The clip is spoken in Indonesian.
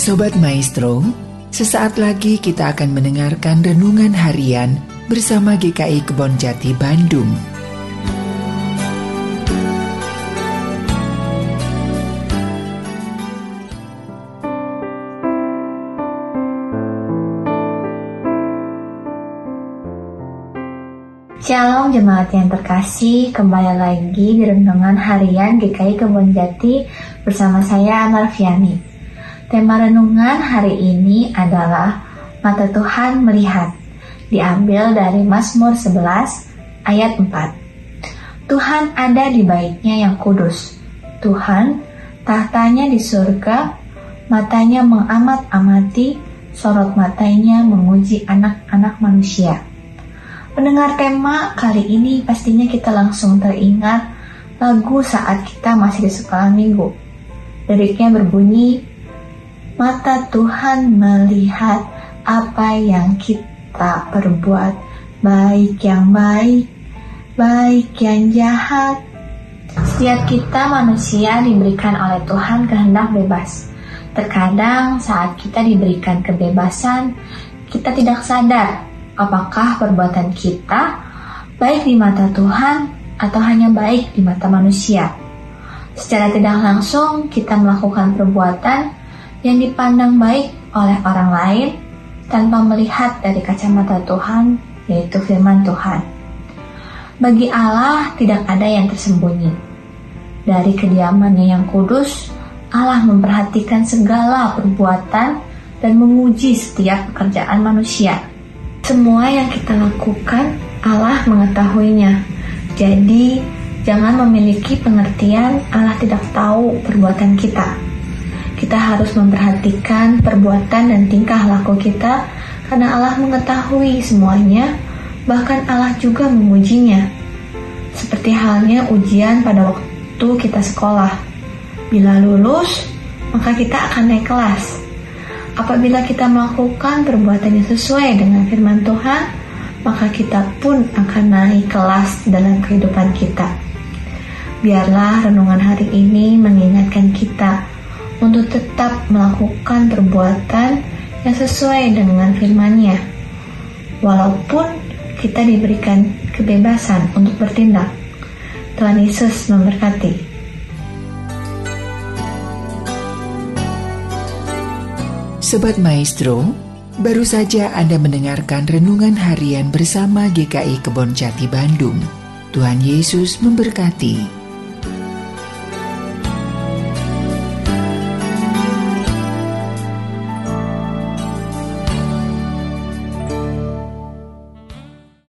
Sobat Maestro, sesaat lagi kita akan mendengarkan renungan harian bersama GKI Kebon Jati Bandung. Shalom jemaat yang terkasih, kembali lagi di renungan harian GKI Kebon Jati bersama saya Marviani. Tema renungan hari ini adalah Mata Tuhan Melihat, diambil dari Mazmur 11 ayat 4. Tuhan ada di baitnya yang kudus. Tuhan, tahtanya di surga, matanya mengamat-amati, sorot matanya menguji anak-anak manusia. Mendengar tema kali ini pastinya kita langsung teringat lagu saat kita masih di sekolah minggu. Liriknya berbunyi, Mata Tuhan melihat apa yang kita perbuat, baik yang baik, baik yang jahat. Setiap kita manusia diberikan oleh Tuhan kehendak bebas. Terkadang saat kita diberikan kebebasan, kita tidak sadar apakah perbuatan kita baik di mata Tuhan atau hanya baik di mata manusia. Secara tidak langsung, kita melakukan perbuatan yang dipandang baik oleh orang lain tanpa melihat dari kacamata Tuhan, yaitu firman Tuhan. Bagi Allah, tidak ada yang tersembunyi. Dari kediamannya yang kudus, Allah memperhatikan segala perbuatan dan menguji setiap pekerjaan manusia. Semua yang kita lakukan, Allah mengetahuinya. Jadi, jangan memiliki pengertian Allah tidak tahu perbuatan kita. Kita harus memperhatikan perbuatan dan tingkah laku kita karena Allah mengetahui semuanya, bahkan Allah juga memujinya. Seperti halnya ujian pada waktu kita sekolah. Bila lulus, maka kita akan naik kelas. Apabila kita melakukan perbuatan yang sesuai dengan firman Tuhan, maka kita pun akan naik kelas dalam kehidupan kita. Biarlah renungan hari ini mengingatkan kita untuk tetap melakukan perbuatan yang sesuai dengan firman-Nya. Walaupun kita diberikan kebebasan untuk bertindak. Tuhan Yesus memberkati. Sobat Maestro, baru saja Anda mendengarkan renungan harian bersama GKI Kebon Jati Bandung. Tuhan Yesus memberkati.